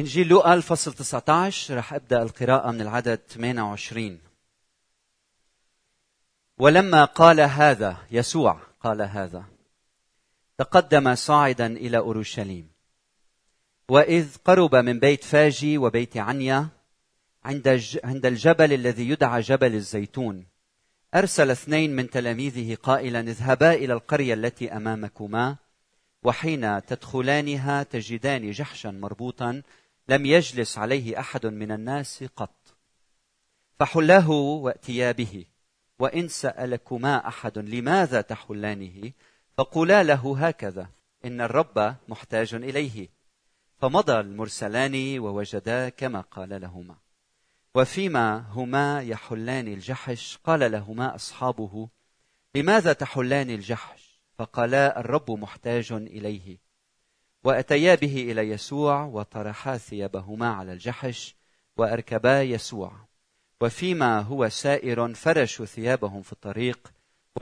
إنجيل لوقا الفصل 19 رح أبدأ القراءة من العدد 28 ولما قال هذا يسوع قال هذا تقدم صاعدا إلى أورشليم. وإذ قرب من بيت فاجي وبيت عنيا عند عند الجبل الذي يدعى جبل الزيتون أرسل اثنين من تلاميذه قائلا اذهبا إلى القرية التي أمامكما وحين تدخلانها تجدان جحشا مربوطا لم يجلس عليه أحد من الناس قط. فحلاه واتيا به وإن سألكما أحد لماذا تحلانه؟ فقولا له هكذا إن الرب محتاج إليه. فمضى المرسلان ووجدا كما قال لهما. وفيما هما يحلان الجحش؟ قال لهما أصحابه لماذا تحلان الجحش؟ فقالا الرب محتاج إليه. وأتيا به إلى يسوع وطرحا ثيابهما على الجحش وأركبا يسوع. وفيما هو سائر فرشوا ثيابهم في الطريق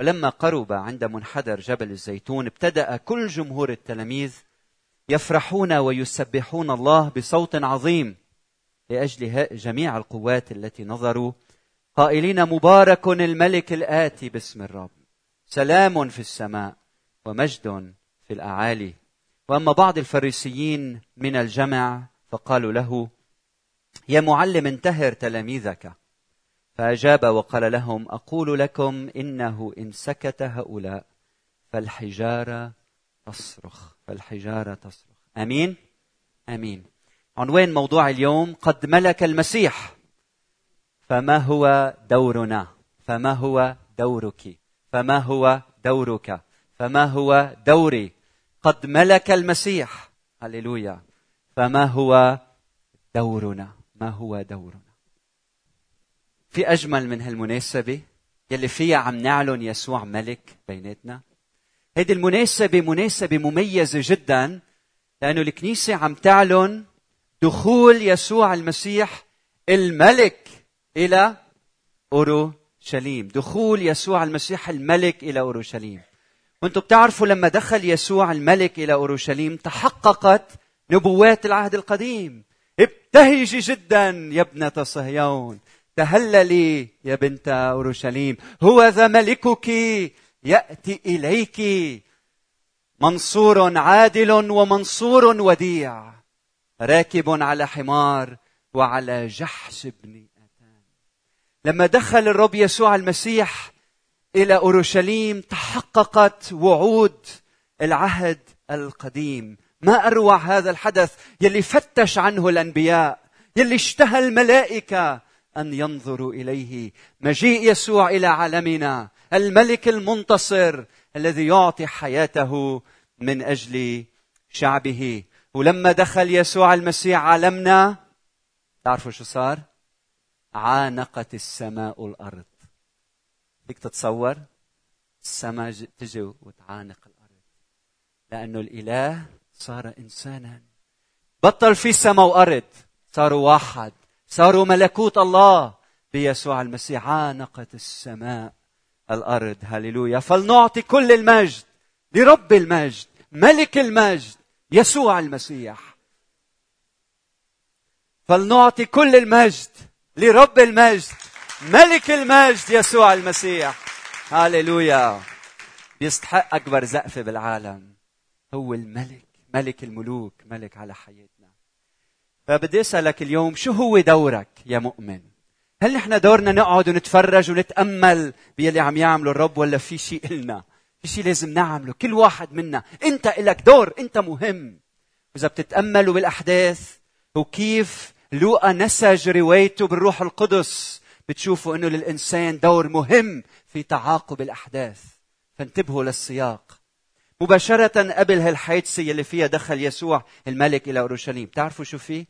ولما قرب عند منحدر جبل الزيتون ابتدأ كل جمهور التلاميذ يفرحون ويسبحون الله بصوت عظيم لأجل جميع القوات التي نظروا. قائلين مبارك الملك الآتي باسم الرب. سلام في السماء ومجد في الأعالي. وأما بعض الفريسيين من الجمع فقالوا له يا معلم انتهر تلاميذك. فأجاب وقال لهم أقول لكم إنه إن سكت هؤلاء فالحجارة تصرخ فالحجارة تصرخ. آمين؟ آمين. عنوان موضوع اليوم؟ قد ملك المسيح. فما هو دورنا؟ فما هو دورك؟ فما هو دورك؟ فما هو دوري؟ قد ملك المسيح. هللويا. فما هو دورنا؟ ما هو دورنا؟ في أجمل من هالمناسبة يلي فيها عم نعلن يسوع ملك بيناتنا. هيدي المناسبة مناسبة مميزة جدا لأنه الكنيسة عم تعلن دخول يسوع المسيح الملك إلى أورشليم. دخول يسوع المسيح الملك إلى أورشليم. وأنتم بتعرفوا لما دخل يسوع الملك إلى أورشليم تحققت نبوات العهد القديم. ابتهجي جدا يا ابنة صهيون. تهللي يا بنت أورشليم. هو ذا ملكك يأتي إليك. منصور عادل ومنصور وديع. راكب على حمار وعلى جحش ابن اتان لما دخل الرب يسوع المسيح إلى أورشليم تحققت وعود العهد القديم. ما أروع هذا الحدث يلي فتش عنه الأنبياء يلي اشتهى الملائكة أن ينظروا إليه. مجيء يسوع إلى عالمنا الملك المنتصر الذي يعطي حياته من أجل شعبه. ولما دخل يسوع المسيح عالمنا تعرفوا شو صار؟ عانقت السماء الأرض. فيك تتصور السماء تجي وتعانق الأرض. لأنه الإله صار إنسانا. بطل في سماء وأرض. صاروا واحد. صاروا ملكوت الله. بيسوع المسيح عانقت السماء الأرض. هللويا. فلنعطي كل المجد. لرب المجد. ملك المجد. يسوع المسيح. فلنعطي كل المجد. لرب المجد. ملك المجد يسوع المسيح. هاليلويا بيستحق أكبر زقفه بالعالم. هو الملك ملك الملوك ملك على حياتنا. فبدي أسألك اليوم شو هو دورك يا مؤمن؟ هل نحن دورنا نقعد ونتفرج ونتأمل باللي عم يعمله الرب ولا في شيء إلنا؟ في شيء لازم نعمله. كل واحد منا. أنت إلك دور. أنت مهم. اذا بتتاملوا بالأحداث وكيف لوقا نسج روايته بالروح القدس بتشوفوا إنه للإنسان دور مهم في تعاقب الأحداث فانتبهوا للسياق مباشرة قبل هالحادثة اللي فيها دخل يسوع الملك إلى أورشليم تعرفوا شو فيه؟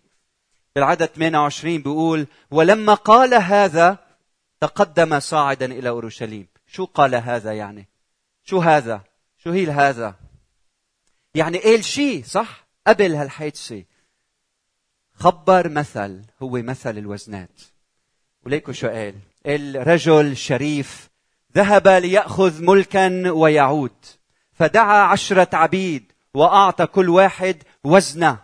بالعدد 28 بيقول ولما قال هذا تقدم صاعدا إلى أورشليم شو قال هذا يعني؟ شو هذا؟ شو هي هذا؟ يعني قال شيء صح؟ قبل هالحادثة خبر مثل هو مثل الوزنات وليكوا شو قال الرجل شريف ذهب ليأخذ ملكا ويعود فدعا عشرة عبيد وأعطى كل واحد وزنة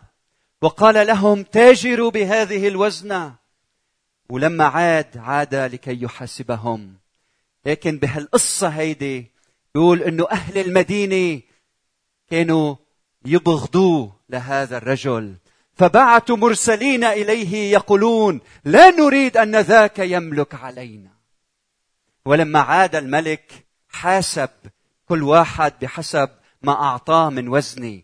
وقال لهم تاجروا بهذه الوزنة. ولما عاد عاد لكي يحاسبهم. لكن بهالقصة هيدي بيقول إنه أهل المدينة كانوا يبغضوه لهذا الرجل. فبعثوا مرسلين إليه يقولون لا نريد أن ذاك يملك علينا. ولما عاد الملك حاسب كل واحد بحسب ما أعطاه من وزنه.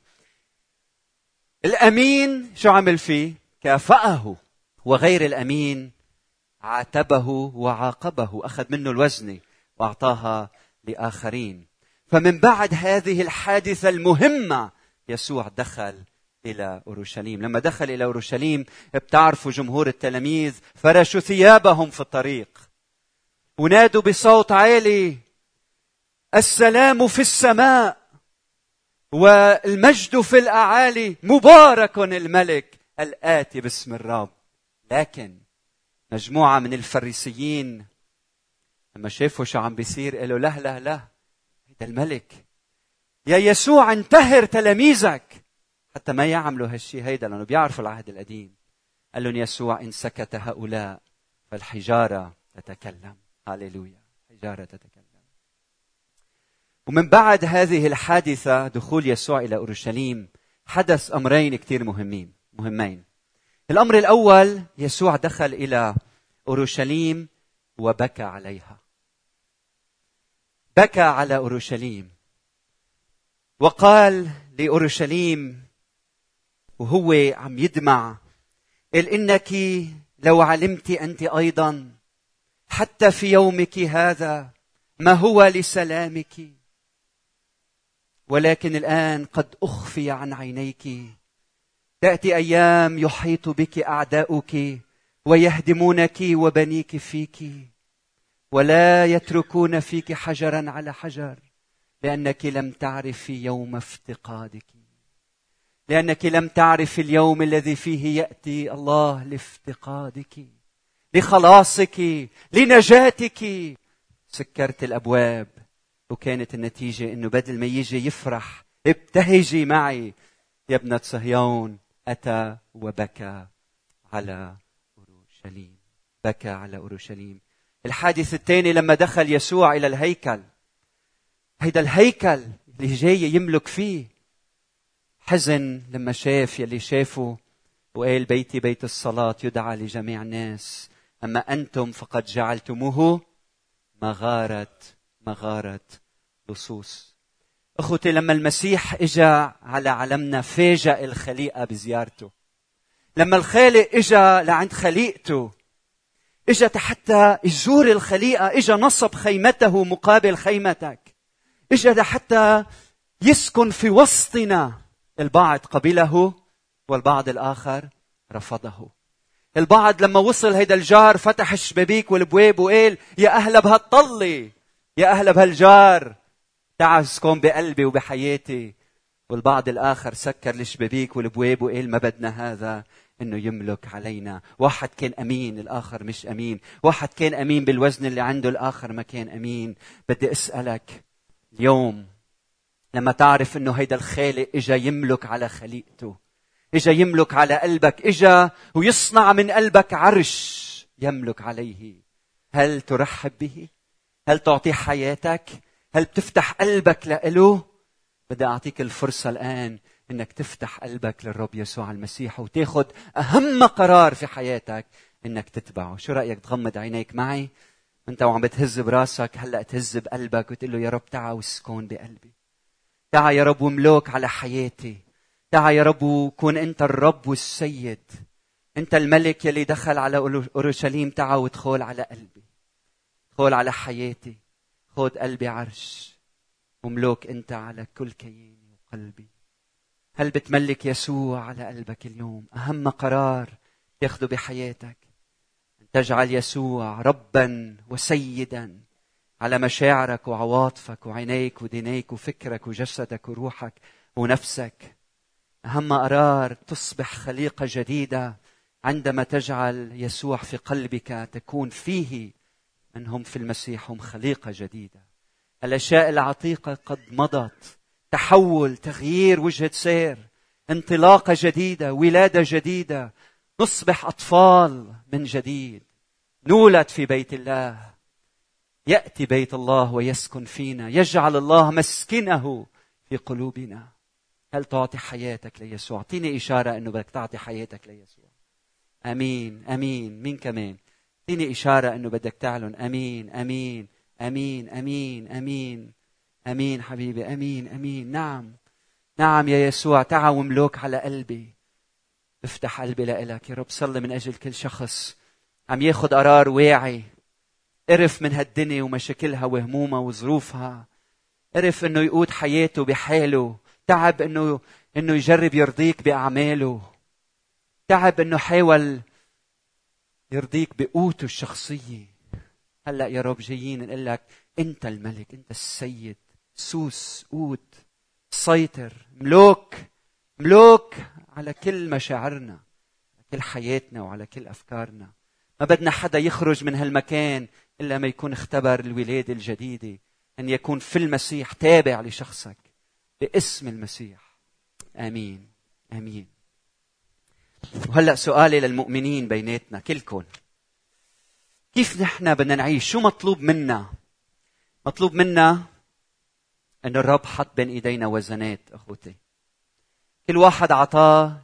الأمين شو عمل فيه؟ كافأه وغير الأمين عاتبه وعاقبه أخذ منه الوزنه وأعطاها لآخرين. فمن بعد هذه الحادثة المهمة يسوع دخل إلى أورشليم. لما دخل إلى أورشليم بتعرفوا جمهور التلاميذ فرشوا ثيابهم في الطريق. ونادوا بصوت عالي السلام في السماء والمجد في الأعالي مبارك الملك الآتي باسم الرب. لكن مجموعة من الفريسيين لما شافوا شو عم بيصير قالوا لا لا لا هيدا الملك. يا يسوع انتهر تلاميذك. حتى ما يعملوا هالشيء هيدا لأنه بيعرفوا العهد القديم. قال لهم يسوع إن سكت هؤلاء فالحجارة تتكلم. هاليلويا حجاره تتكلم. ومن بعد هذه الحادثة دخول يسوع إلى أورشليم حدث أمرين كثير مهمين مهمين. الأمر الأول يسوع دخل إلى أورشليم وبكى عليها. بكى على أورشليم. وقال لأورشليم وهو عم يدمع. قال إنك لو علمت أنت أيضا حتى في يومك هذا ما هو لسلامك. ولكن الآن قد أخفي عن عينيك. تأتي أيام يحيط بك أعداؤك ويهدمونك وبنيك فيك. ولا يتركون فيك حجرا على حجر لأنك لم تعرفي يوم افتقادك. لأنك لم تعرف اليوم الذي فيه يأتي الله لافتقادك لخلاصك لنجاتك. سكرت الأبواب وكانت النتيجة إنه بدل ما يجي يفرح ابتهجي معي. يا ابنة صهيون أتى وبكى على أورشليم. بكى على أورشليم. الحادث الثاني لما دخل يسوع إلى الهيكل. هيدا الهيكل اللي جاي يملك فيه. حزن لما شاف يلي شافه وقال بيتي بيت الصلاة يدعى لجميع الناس. أما أنتم فقد جعلتموه مغارة مغارة لصوص. أخوتي لما المسيح إجا على علمنا فاجأ الخليقة بزيارته. لما الخالق إجا لعند خليقته إجا حتى يزور الخليقة إجا نصب خيمته مقابل خيمتك إجا لحتى يسكن في وسطنا. البعض قبله والبعض الآخر رفضه. البعض لما وصل هيدا الجار فتح الشبابيك والبواب وقال يا أهلا بهالطلة يا أهلا بهالجار اسكن بقلبي وبحياتي. والبعض الآخر سكر الشبابيك والبواب وقال ما بدنا هذا إنه يملك علينا. واحد كان أمين الآخر مش أمين. واحد كان أمين بالوزن اللي عنده الآخر ما كان أمين. بدي أسألك اليوم لما تعرف إنه هيدا الخالق إجا يملك على خليقته. إجا يملك على قلبك. إجا ويصنع من قلبك عرش يملك عليه. هل ترحب به؟ هل تعطيه حياتك؟ هل بتفتح قلبك لإله؟ بدي أعطيك الفرصة الآن إنك تفتح قلبك للرب يسوع المسيح وتاخذ أهم قرار في حياتك إنك تتبعه. شو رأيك تغمض عينيك معي؟ أنت وعم بتهز براسك هلأ تهز بقلبك وتقول له يا رب تعا واسكن بقلبي. تعا يا رب وملوك على حياتي. تعا يا رب وكون انت الرب والسيد. انت الملك يلي دخل على أورشليم تعا وادخل على قلبي. ادخل على حياتي. خذ قلبي عرش. وملوك انت على كل كياني وقلبي. هل بتملك يسوع على قلبك اليوم؟ أهم قرار تاخده بحياتك. أن تجعل يسوع ربا وسيدا. على مشاعرك وعواطفك وعينيك ودينيك وفكرك وجسدك وروحك ونفسك. أهم قرار تصبح خليقة جديدة عندما تجعل يسوع في قلبك تكون فيه انهم في المسيح هم خليقة جديدة. الأشياء العتيقة قد مضت. تحول تغيير وجهة سير. انطلاقة جديدة ولادة جديدة. نصبح أطفال من جديد. نولد في بيت الله. يأتي بيت الله ويسكن فينا يجعل الله مسكنه في قلوبنا. هل تعطي حياتك ليسوع؟ أعطيني إشارة إنه بدك تعطي حياتك ليسوع. آمين آمين. مين كمان؟ أعطيني إشارة إنه بدك تعلن. آمين آمين آمين آمين آمين. آمين حبيبي آمين آمين. نعم نعم يا يسوع تعا واملك على قلبي. افتح قلبي لإلك يا رب. صلي من أجل كل شخص. عم ياخد قرار واعي. قرف من هالدنيا ومشاكلها وهمومها وظروفها. قرف إنه يقود حياته بحاله. تعب انه إنه يجرب يرضيك بأعماله. تعب إنه حاول يرضيك بقوته الشخصية. هلأ يا رب جايين نقول لك أنت الملك أنت السيد. سوس قوت سيطر ملوك ملوك على كل مشاعرنا على كل حياتنا وعلى كل أفكارنا. ما بدنا حدا يخرج من هالمكان إلا ما يكون اختبر الولادة الجديدة أن يكون في المسيح تابع لشخصك باسم المسيح. آمين. آمين. وهلأ سؤالي للمؤمنين بيناتنا كلكم كيف نحن بدنا نعيش؟ شو مطلوب منا؟ مطلوب منا أن الرب حط بين إيدينا وزنات أخوتي. كل واحد عطاه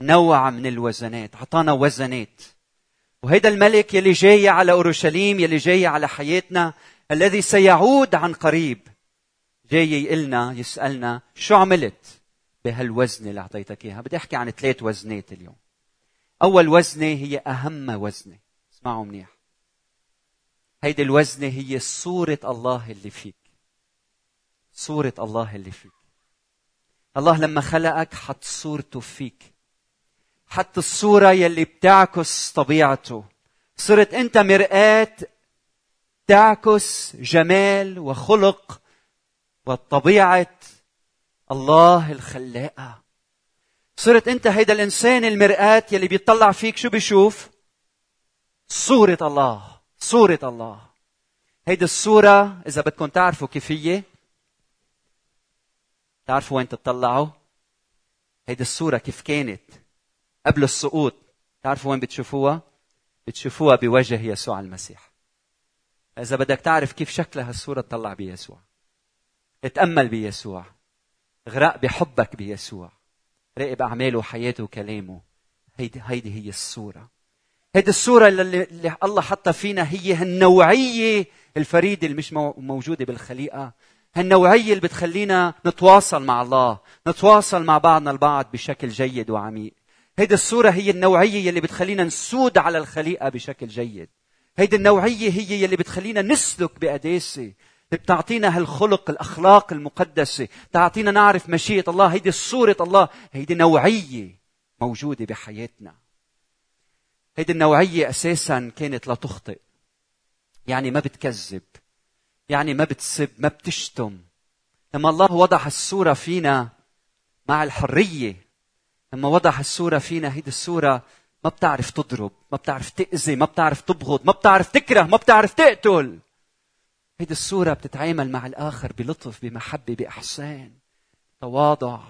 نوع من الوزنات عطانا وزنات. وهيدا الملك يلي جاي على أورشليم يلي جاي على حياتنا الذي سيعود عن قريب. جاي يقلنا يسألنا شو عملت بهالوزنة اللي أعطيتك إياها؟ بدي أحكي عن ثلاث وزنات اليوم. أول وزنة هي أهم وزنة. اسمعوا منيح. هيدي الوزنة هي صورة الله اللي فيك. صورة الله اللي فيك. الله لما خلقك حط صورته فيك. حط الصورة يلي بتعكس طبيعته. صرت أنت مرآة تعكس جمال وخلق وطبيعة الله الخلاقة. صرت أنت هيدا الإنسان المرآة يلي بيطلع فيك شو بيشوف؟ صورة الله. صورة الله. هيدي الصورة إذا بدكم تعرفوا كيف هي تعرفوا وين تطلعوا؟ هيدي الصورة كيف كانت؟ قبل السقوط. تعرفوا وين بتشوفوها؟ بتشوفوها بوجه يسوع المسيح. إذا بدك تعرف كيف شكلها هالصورة تطلع بيسوع. اتأمل بيسوع. غرق بحبك بيسوع. راقب أعماله وحياته وكلامه. هيدي هيدي هي الصورة. هيدي الصورة اللي, اللي الله حطها فينا هي النوعية الفريدة اللي مش موجودة بالخليقة. هالنوعية اللي بتخلينا نتواصل مع الله نتواصل مع بعضنا البعض بشكل جيد وعميق. هيدي الصورة هي النوعية اللي بتخلينا نسود على الخليقة بشكل جيد. هيدي النوعية هي اللي بتخلينا نسلك بقداسة. بتعطينا هالخلق الأخلاق المقدسة. تعطينا نعرف مشيئة الله. هيدي صورة الله. هيدي نوعية موجودة بحياتنا. هيدي النوعية أساسا كانت لا تخطئ. يعني ما بتكذب. يعني ما بتسب. ما بتشتم. لما الله وضع الصورة فينا مع الحرية لما وضع الصورة فينا هيدي الصورة ما بتعرف تضرب ما بتعرف تأذي ما بتعرف تبغض ما بتعرف تكره ما بتعرف تقتل. هيدي الصورة بتتعامل مع الآخر بلطف بمحبة بإحسان تواضع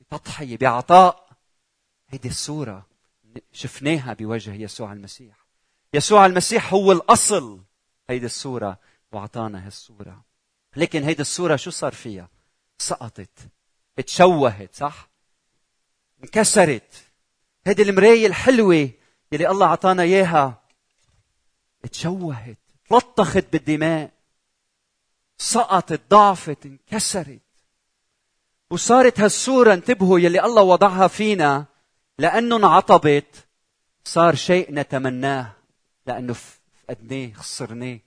بتضحية بعطاء. هيدي الصورة شفناها بوجه يسوع المسيح. يسوع المسيح هو الأصل. هيدي الصورة وأعطانا هالصورة لكن هيدي الصورة شو صار فيها؟ سقطت. اتشوهت صح؟ انكسرت. هيدي المراية الحلوة يلي الله أعطانا إياها. اتشوهت تلطخت بالدماء. سقطت ضعفت انكسرت. وصارت هالصورة انتبهوا يلي الله وضعها فينا. لأنه انعطبت صار شيء نتمناه. لأنه فقدناه خسرناه.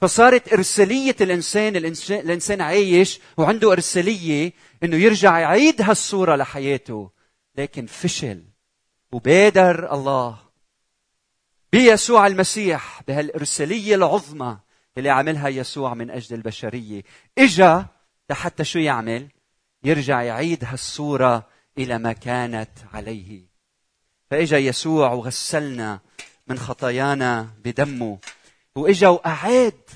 فصارت إرسالية الإنسان, الإنسان عايش وعنده إرسالية إنه يرجع يعيد هالصورة لحياته. لكن فشل وبادر الله بيسوع المسيح بهالإرسالية العظمى اللي عملها يسوع من أجل البشرية. إجا لحتى شو يعمل؟ يرجع يعيد هالصورة إلى ما كانت عليه. فإجا يسوع وغسلنا من خطايانا بدمه. وإجا وأعاد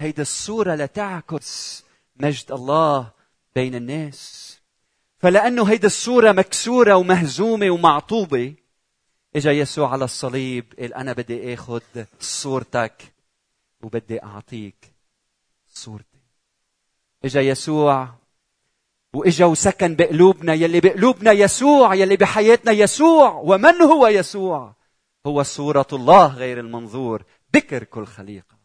هيدي الصورة لتعكس مجد الله بين الناس. فلأنه هيدي الصورة مكسورة ومهزومة ومعطوبة. إجا يسوع على الصليب قال أنا بدي آخذ صورتك وبدي أعطيك صورتي. إجا يسوع وإجا وسكن بقلوبنا يلي بقلوبنا يسوع يلي بحياتنا يسوع. ومن هو يسوع؟ هو صورة الله غير المنظور بكر كل خليقة.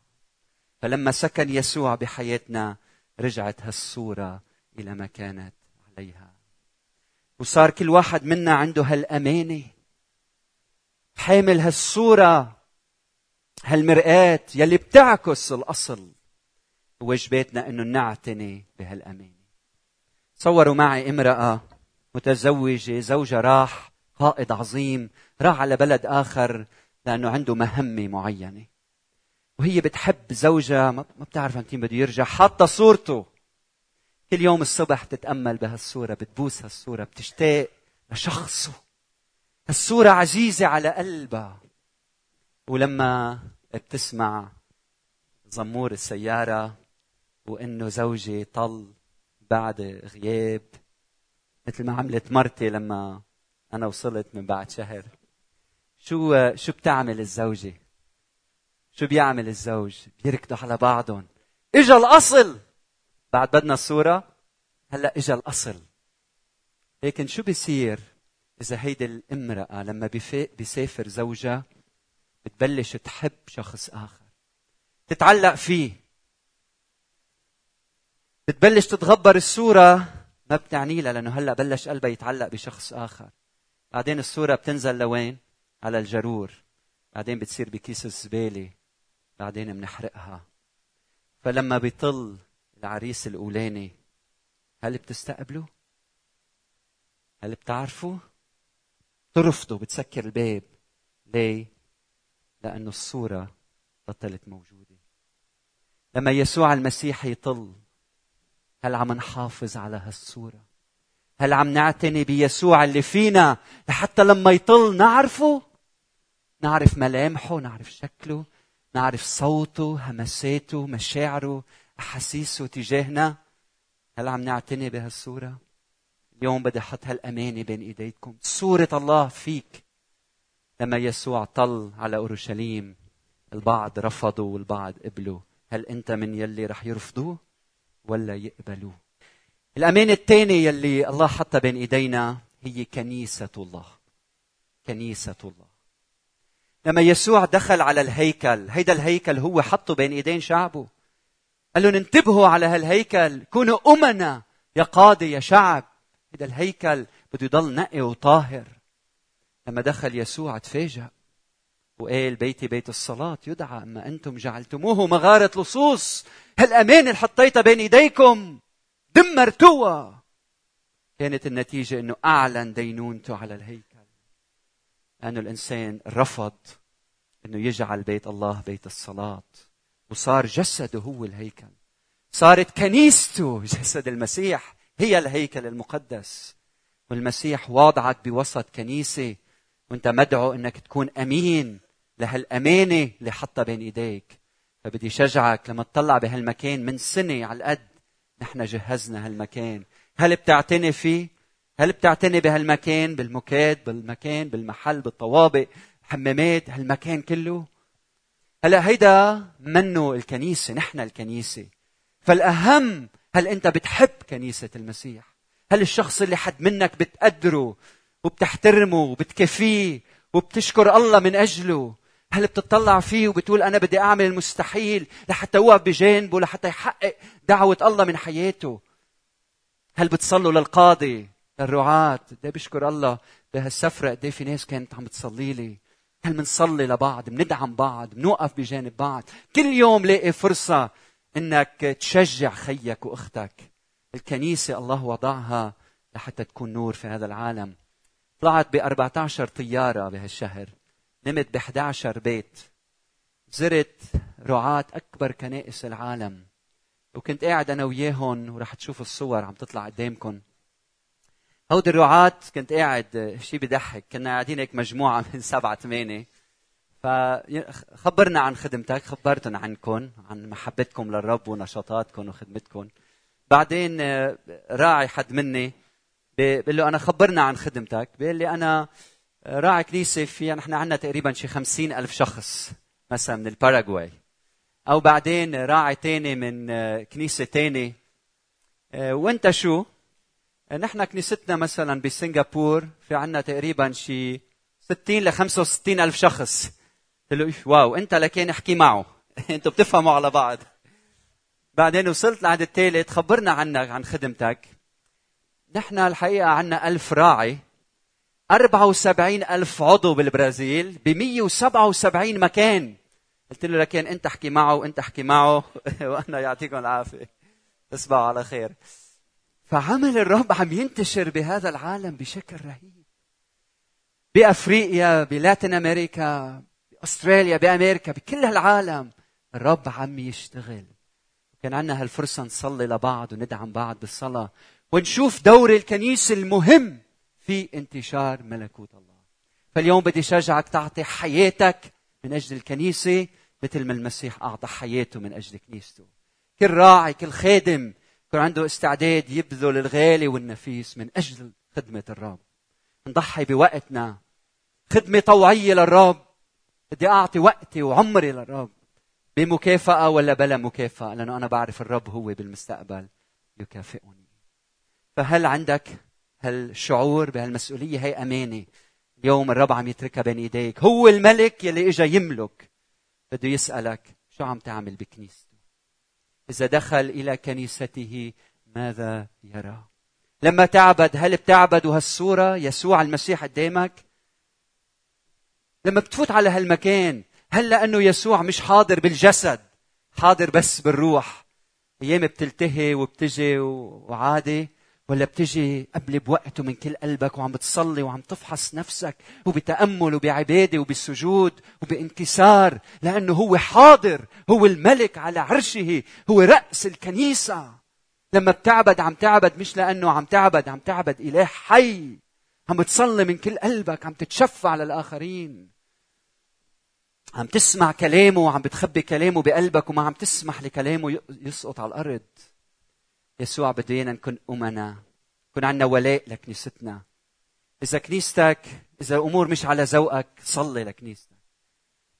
فلما سكن يسوع بحياتنا رجعت هالصورة إلى ما كانت عليها. وصار كل واحد منا عنده هالأمانة. حامل هالصورة هالمرآة يلي بتعكس الأصل. واجباتنا إنه نعتني بهالأمانة. تصوروا معي امرأة متزوجة زوجها راح قائد عظيم راح على بلد آخر لأنه عنده مهمة معينة. وهي بتحب زوجها ما بتعرف متى بده يرجع حاطة صورته. كل يوم الصبح تتأمل بهالصورة بتبوس هالصورة بتشتاق لشخصه. هالصورة عزيزة على قلبها. ولما بتسمع زمور السيارة وإنه زوجي طل بعد غياب مثل ما عملت مرتي لما أنا وصلت من بعد شهر. شو شو بتعمل الزوجة؟ شو بيعمل الزوج؟ بيركضوا على بعضهم. إجا الأصل! بعد بدنا الصورة. هلأ إجا الأصل. لكن شو بيصير إذا هيدي الامرأة لما بيسافر زوجها بتبلش تحب شخص آخر؟ تتعلق فيه. بتبلش تتغبر الصورة. ما بتعني لها لأنه هلأ بلش قلبها يتعلق بشخص آخر. بعدين الصورة بتنزل لوين؟ على الجرور. بعدين بتصير بكيس الزبالة. بعدين بنحرقها. فلما بيطل العريس الأولاني هل بتستقبله؟ هل بتعرفوا؟ ترفضوا بتسكر الباب ليه؟ لأنه الصورة بطلت موجودة لما يسوع المسيح يطل هل عم نحافظ على هالصورة؟ هل عم نعتني بيسوع اللي فينا لحتى لما يطل نعرفه؟ نعرف ملامحه، نعرف شكله، نعرف صوته همساته مشاعره أحاسيسه تجاهنا؟ هل عم نعتني بهالصورة؟ اليوم بدي أحط هالأمانة بين إيديكم. صورة الله فيك. لما يسوع طل على أورشليم البعض رفضوا والبعض قبلوا. هل أنت من يلي رح يرفضوه ولا يقبلوه؟ الأمانة الثانية يلي الله حطها بين إيدينا هي كنيسة الله. كنيسة الله. لما يسوع دخل على الهيكل هيدا الهيكل هو حطه بين إيدين شعبه. قال لهم انتبهوا على هالهيكل كونوا أمنا. يا قاضي يا شعب. هيدا الهيكل بده يضل نقي وطاهر. لما دخل يسوع تفاجأ وقال بيتي بيت الصلاة يدعى أما أنتم جعلتموه مغارة لصوص. هالأمانة اللي حطيتها بين إيديكم. دمرتوها. كانت النتيجة أنه أعلن دينونته على الهيكل. لأنه الإنسان رفض أنه يجعل بيت الله بيت الصلاة. وصار جسده هو الهيكل. صارت كنيسته جسد المسيح هي الهيكل المقدس. والمسيح واضعك بوسط كنيسة. وانت مدعو انك تكون أمين لهالأمانة اللي حطها بين إيديك. فبدي شجعك لما تطلع بهالمكان من سنة على القد نحن جهزنا هالمكان. هل بتعتني فيه؟ هل بتعتني بهالمكان؟ بالمكاد بالمكان بالمحل بالطوابق حمامات هالمكان كله؟ هلا هيدا منه الكنيسة نحن الكنيسة. فالأهم هل أنت بتحب كنيسة المسيح؟ هل الشخص اللي حد منك بتقدره وبتحترمه وبتكفيه وبتشكر الله من أجله؟ هل بتطلع فيه وبتقول أنا بدي أعمل المستحيل لحتى اوقف بجانبه لحتى يحقق دعوة الله من حياته؟ هل بتصلوا للقاضي للرعاة؟ قد بشكر الله؟ بهالسفرة قد في ناس كانت عم تصلي لي؟ هل بنصلي لبعض؟ بندعم بعض؟ بنوقف بجانب بعض؟ كل يوم لاقي فرصة إنك تشجع خيك وأختك. الكنيسة الله وضعها لحتى تكون نور في هذا العالم. طلعت ب 14 طيارة بهالشهر. نمت ب 11 بيت. زرت رعاة أكبر كنائس العالم. وكنت قاعد أنا وياهم ورح تشوفوا الصور عم تطلع قدامكم. هودي الرعاة كنت قاعد شيء بضحك. كنا قاعدين هيك مجموعة من سبعة ثمانية. فخبرنا عن خدمتك خبرتنا عنكم عن محبتكم للرب ونشاطاتكم وخدمتكم بعدين راعي حد مني بقول له أنا خبرنا عن خدمتك. بيقول لي أنا راعي كنيسة فيها نحن عندنا تقريبا شي خمسين ألف شخص مثلا من الباراغواي. أو بعدين راعي تاني من كنيسة تاني. وأنت شو؟ نحن كنيستنا مثلا بسنغافور في عندنا تقريبا شي 60 ل 65 ألف شخص. له wow أنت لكن أحكي معه. أنتوا بتفهموا على بعض. بعدين وصلت لعند الثالث خبرنا عنك عن خدمتك. نحن الحقيقة عنا ألف راعي 74 ألف عضو بالبرازيل ب 177 مكان. قلت له لكن أنت احكي معه وأنت احكي معه. وأنا يعطيكم العافية. تصبحوا على خير. فعمل الرب عم ينتشر بهذا العالم بشكل رهيب. بأفريقيا بلاتين أمريكا بأستراليا بأمريكا بكل العالم الرب عم يشتغل. كان عندنا هالفرصة نصلي لبعض وندعم بعض بالصلاة ونشوف دور الكنيسة المهم في انتشار ملكوت الله. فاليوم بدي شجعك تعطي حياتك من أجل الكنيسة مثل ما المسيح أعطى حياته من أجل كنيسته. كل راعي كل خادم يكون عنده استعداد يبذل الغالي والنفيس من أجل خدمة الرب. نضحي بوقتنا. خدمة طوعية للرب. بدي أعطي وقتي وعمري للرب. بمكافأة ولا بلا مكافأة؟ لأنه أنا بعرف الرب هو بالمستقبل يكافئني. فهل عندك هالشعور بهالمسؤولية؟ هي أمانة. اليوم الرب عم يتركها بين إيديك هو الملك يلي إجا يملك. بده يسألك شو عم تعمل بكنيسته إذا دخل إلى كنيسته ماذا يرى؟ لما تعبد هل بتعبد هالصورة يسوع المسيح قدامك؟ لما بتفوت على هالمكان هل لأنه يسوع مش حاضر بالجسد حاضر بس بالروح؟ أيام بتلتهي وبتجي وعادي؟ ولا بتجي قبل بوقته من كل قلبك وعم بتصلي وعم تفحص نفسك وبتأمل وبعبادة وبالسجود وبانكسار لأنه هو حاضر هو الملك على عرشه هو رأس الكنيسة. لما بتعبد عم تعبد مش لأنه عم تعبد عم تعبد إله حي. عم بتصلي من كل قلبك عم تتشفع للآخرين عم تسمع كلامه وعم بتخبي كلامه بقلبك وما عم تسمح لكلامه يسقط على الأرض. يسوع بده ايانا نكون أمنا. يكون عندنا ولاء لكنيستنا. إذا كنيستك إذا الأمور مش على ذوقك صلي لكنيستك.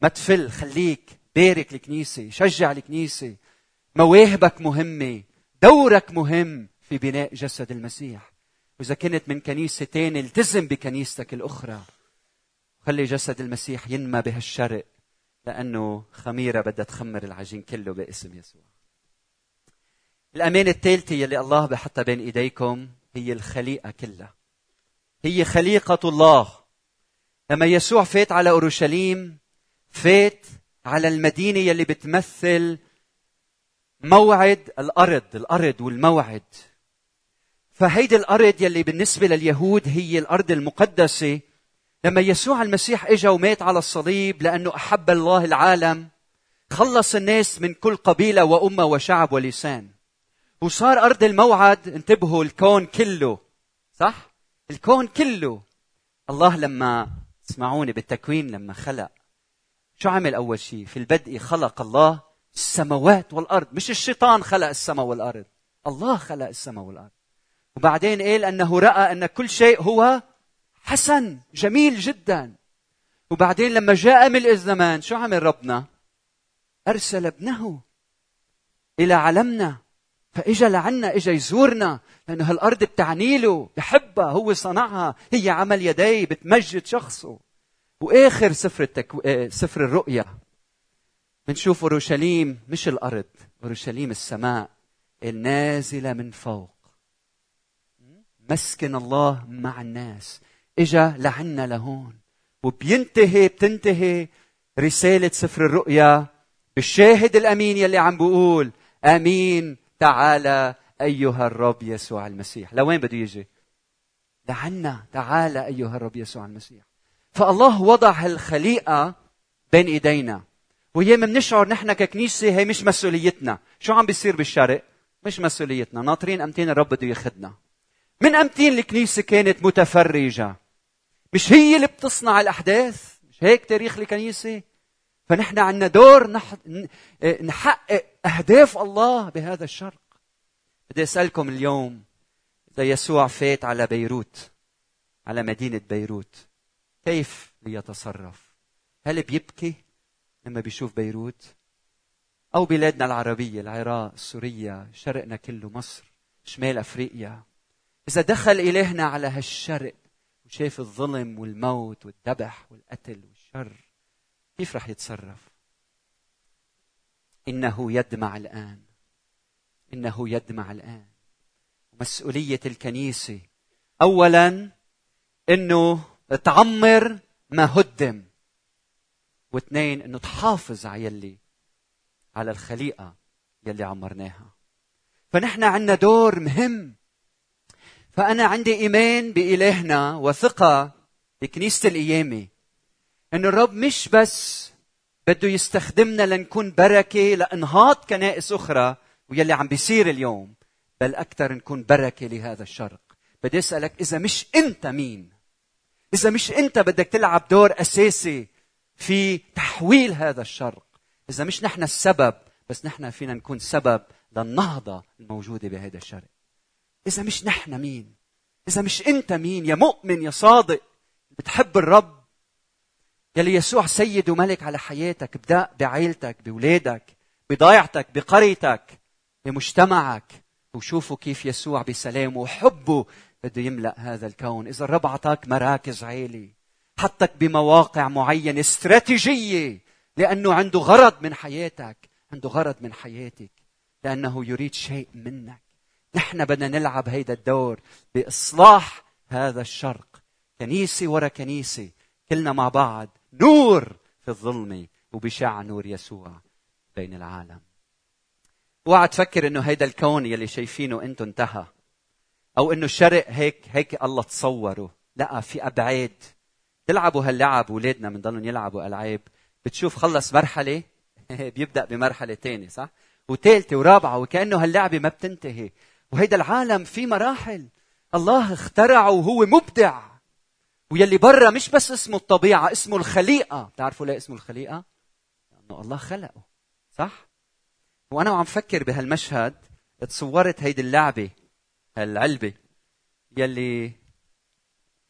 ما تفل خليك بارك الكنيسه شجع الكنيسه مواهبك مهمة دورك مهم في بناء جسد المسيح. وإذا كنت من كنيسة تاني التزم بكنيستك الأخرى. خلي جسد المسيح ينمى بهالشرق لأنه خميرة بدها تخمر العجين كله باسم يسوع. الأمانة الثالثة يلي الله بحطها بين إيديكم هي الخليقة كلها. هي خليقة الله. لما يسوع فات على أورشليم فات على المدينة يلي بتمثل موعد الأرض الأرض والموعد. فهيدي الأرض يلي بالنسبة لليهود هي الأرض المقدسة. لما يسوع المسيح إجا ومات على الصليب لأنه أحب الله العالم خلص الناس من كل قبيلة وأمة وشعب ولسان. وصار أرض الموعد انتبهوا الكون كله صح؟ الكون كله. الله لما اسمعوني بالتكوين لما خلق. شو عمل أول شيء؟ في البدء خلق الله السماوات والأرض. مش الشيطان خلق السماء والأرض. الله خلق السماء والأرض. وبعدين قال أنه رأى أن كل شيء هو حسن جميل جدا. وبعدين لما جاء ملء الزمان شو عمل ربنا؟ أرسل ابنه إلى عالمنا فإجا لعنا إجا يزورنا لأنه هالأرض بتعني له بحبها هو صنعها هي عمل يديه بتمجد شخصه. وآخر سفر التكو... آه، سفر الرؤيا. بنشوف أورشليم مش الأرض أورشليم السماء النازلة من فوق. مسكن الله مع الناس. إجا لعنا لهون. وبينتهي بتنتهي رسالة سفر الرؤيا بالشاهد الأمين يلي عم بيقول آمين. تعالى أيها الرب يسوع المسيح. لوين بده يجي؟ لعنا. تعالى أيها الرب يسوع المسيح. فالله وضع هالخليقة بين إيدينا. وياما بنشعر نحن ككنيسة هي مش مسؤوليتنا. شو عم بيصير بالشرق مش مسؤوليتنا. ناطرين أمتين الرب بده ياخذنا من أمتين الكنيسة كانت متفرجة. مش هي اللي بتصنع الأحداث؟ مش هيك تاريخ الكنيسة؟ فنحن عندنا دور نح... نحقق أهداف الله بهذا الشرق. بدي أسألكم اليوم زي يسوع فات على بيروت على مدينة بيروت كيف ليتصرف؟ هل بيبكي لما بيشوف بيروت؟ أو بلادنا العربية العراق سوريا شرقنا كله مصر شمال أفريقيا. إذا دخل إلهنا على هالشرق وشاف الظلم والموت والذبح والقتل والشر كيف رح يتصرف؟ إنه يدمع الآن. إنه يدمع الآن. مسؤولية الكنيسة. أولا إنه تعمر ما هدم. واثنين إنه تحافظ على يلي على الخليقة يلي عمرناها. فنحن عندنا دور مهم. فأنا عندي إيمان بإلهنا وثقة بكنيسة القيامة إنه الرب مش بس بده يستخدمنا لنكون بركة لإنهاض كنائس أخرى ويلي عم بيصير اليوم بل أكثر نكون بركة لهذا الشرق. بدي أسألك إذا مش أنت مين؟ إذا مش أنت بدك تلعب دور أساسي في تحويل هذا الشرق إذا مش نحن السبب بس نحن فينا نكون سبب للنهضة الموجودة بهذا الشرق. إذا مش نحن مين؟ إذا مش أنت مين يا مؤمن يا صادق؟ بتحب الرب؟ يلي يسوع سيد وملك على حياتك ابدأ بعائلتك بولادك بضيعتك بقريتك بمجتمعك وشوفوا كيف يسوع بسلامه وحبه بده يملأ هذا الكون. إذا الرب أعطاك مراكز عالي حطك بمواقع معينة استراتيجية لأنه عنده غرض من حياتك عنده غرض من حياتك لأنه يريد شيء منك. نحن بدنا نلعب هيدا الدور بإصلاح هذا الشرق. كنيسة ورا كنيسة كلنا مع بعض. نور في الظلمة وبشع نور يسوع بين العالم. اوعى تفكر انه هيدا الكون يلي شايفينه أنتم انتهى أو انه الشرق هيك هيك الله تصوره. لا في ابعاد. تلعبوا هاللعب اولادنا بنضلهم يلعبوا ألعاب. بتشوف خلص مرحلة؟ بيبدأ بمرحلة ثانية صح؟ وثالثه ورابعة وكأنه هاللعبة ما بتنتهي. وهيدا العالم في مراحل. الله اخترعه وهو مبدع. ويلي برا مش بس اسمه الطبيعة اسمه الخليقة. بتعرفوا ليه اسمه الخليقة؟ لأنه الله خلقه صح؟ وأنا وعم فكر بهالمشهد تصورت هيدي اللعبة هالعلبة يلي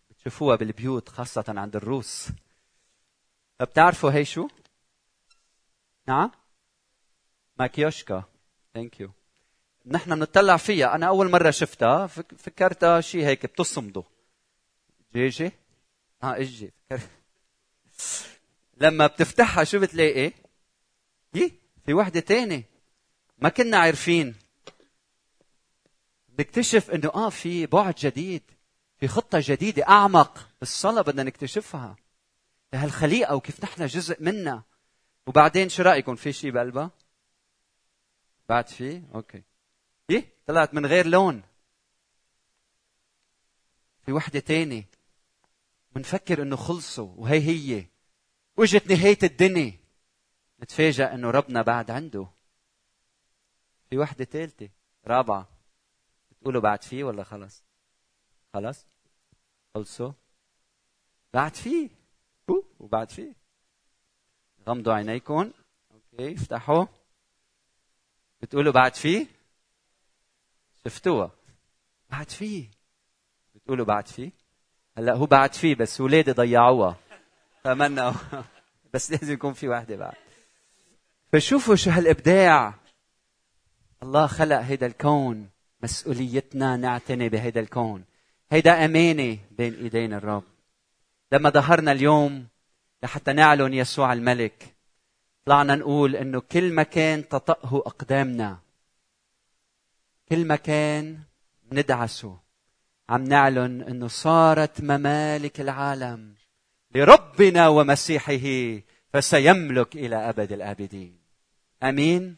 بتشوفوها بالبيوت خاصة عند الروس. بتعرفوا هي شو؟ نعم؟ ماتريوشكا. thank you نحن بنطلع فيها. أنا أول مرة شفتها فكرتها شيء هيك بتصمده. دجاجه آه أجي لما بتفتحها شو بتلاقي؟ يي في وحدة تانية. ما كنا عارفين. نكتشف إنه آه في بعد جديد في خطة جديدة أعمق بالصلاة بدنا نكتشفها. لهالخليقة وكيف نحن جزء منها. وبعدين شو رأيكم؟ في شيء بقلبها؟ بعد في؟ أوكي. إيه؟ طلعت من غير لون. في وحدة تانية. بنفكر إنه خلصوا وهي هي. وجت نهاية الدنيا. نتفاجأ إنه ربنا بعد عنده. في وحدة ثالثة رابعة. بتقولوا بعد فيه ولا خلص؟ خلص؟ خلصوا؟ بعد فيه. وبعد فيه. غمضوا عينيكم. أوكي افتحوا. بتقولوا بعد فيه؟ شفتوها. بعد فيه. بتقولوا بعد فيه. هلا هو بعد فيه بس ولادي ضيعوها. فمنا بس لازم يكون في واحدة بعد. فشوفوا شو هالإبداع. الله خلق هيدا الكون. مسؤوليتنا نعتني بهيدا الكون. هيدا أمانة بين إيدين الرب. لما ظهرنا اليوم لحتى نعلن يسوع الملك طلعنا نقول إنه كل مكان تطأه أقدامنا. كل مكان ندعسه. عم نعلن إنه صارت ممالك العالم لربنا ومسيحه فسيملك إلى أبد الآبدين. آمين؟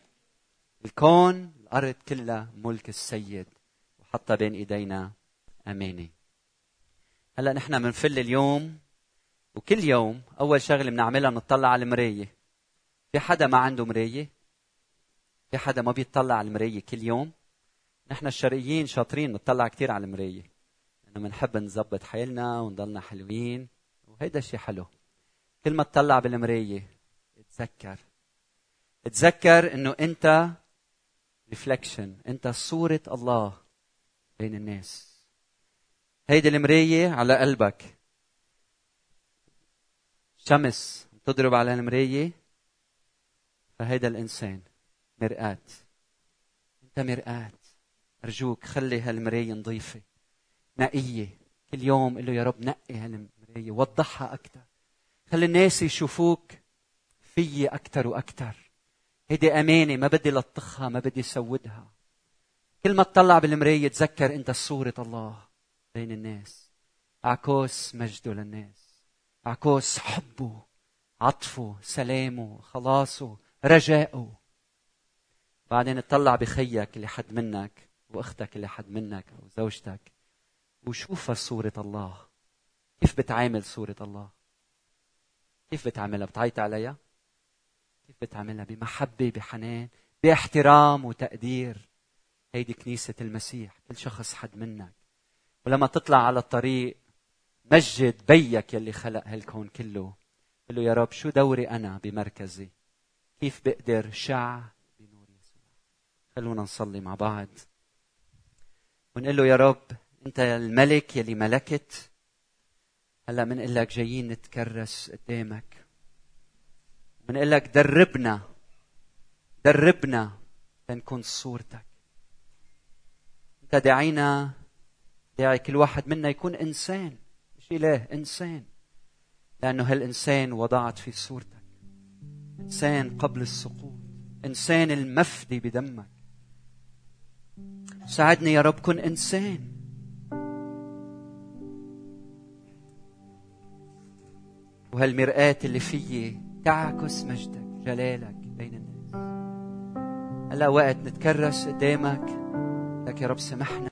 الكون الأرض كلها ملك السيد وحطها بين إيدينا. امانه هلا نحن بنفل اليوم وكل يوم أول شغلة بنعملها بنطلع على المراية. في حدا ما عنده مراية؟ في حدا ما بيطلع على المراية كل يوم؟ نحن الشرقيين شاطرين نطلع كثير على المراية. إنه بنحب نظبط حالنا ونضلنا حلوين وهيدا شيء حلو. كل ما تطلع بالمراية اتذكر اتذكر إنه أنت ريفلكشن أنت صورة الله بين الناس. هيدي المراية على قلبك. شمس تضرب على المراية فهيدا الإنسان مرآة. أنت مرآة. أرجوك خلي هالمراية نظيفة. نقية. كل يوم قل له يا رب نقي هالمراية وضحها أكثر خلي الناس يشوفوك فيي أكثر وأكثر هيدي أمانة ما بدي لطخها ما بدي سودها. كل ما تطلع بالمراية تذكر أنت صورة الله بين الناس. أعكوس مجده للناس. أعكوس حبه عطفه سلامه خلاصه رجائه. بعدين تطلع بخيك اللي حد منك وأختك اللي حد منك أو زوجتك. وشوفها صورة الله. كيف بتعامل صورة الله؟ كيف بتعاملها؟ بتعيط عليها؟ كيف بتعاملها؟ بمحبة بحنان باحترام وتقدير. هيدي كنيسة المسيح كل شخص حد منك. ولما تطلع على الطريق مجد بيك يلي خلق هالكون كله. قل له يا رب شو دوري أنا بمركزي؟ كيف بقدر شع بنور يسوع؟ خلونا نصلي مع بعض. ونقول له يا رب أنت الملك يلي ملكت هلا بنقول لك جايين نتكرس قدامك. بنقول لك دربنا دربنا لنكون صورتك. أنت داعينا داعي كل واحد منا يكون إنسان مش إله إنسان. لأنه هالإنسان وضعت في صورتك. إنسان قبل السقوط إنسان المفدي بدمك. ساعدني يا رب كن إنسان. وهالمرآة اللي فيي تعكس مجدك جلالك بين الناس. هلأ وقت نتكرس قدامك لك يا رب سمحنا.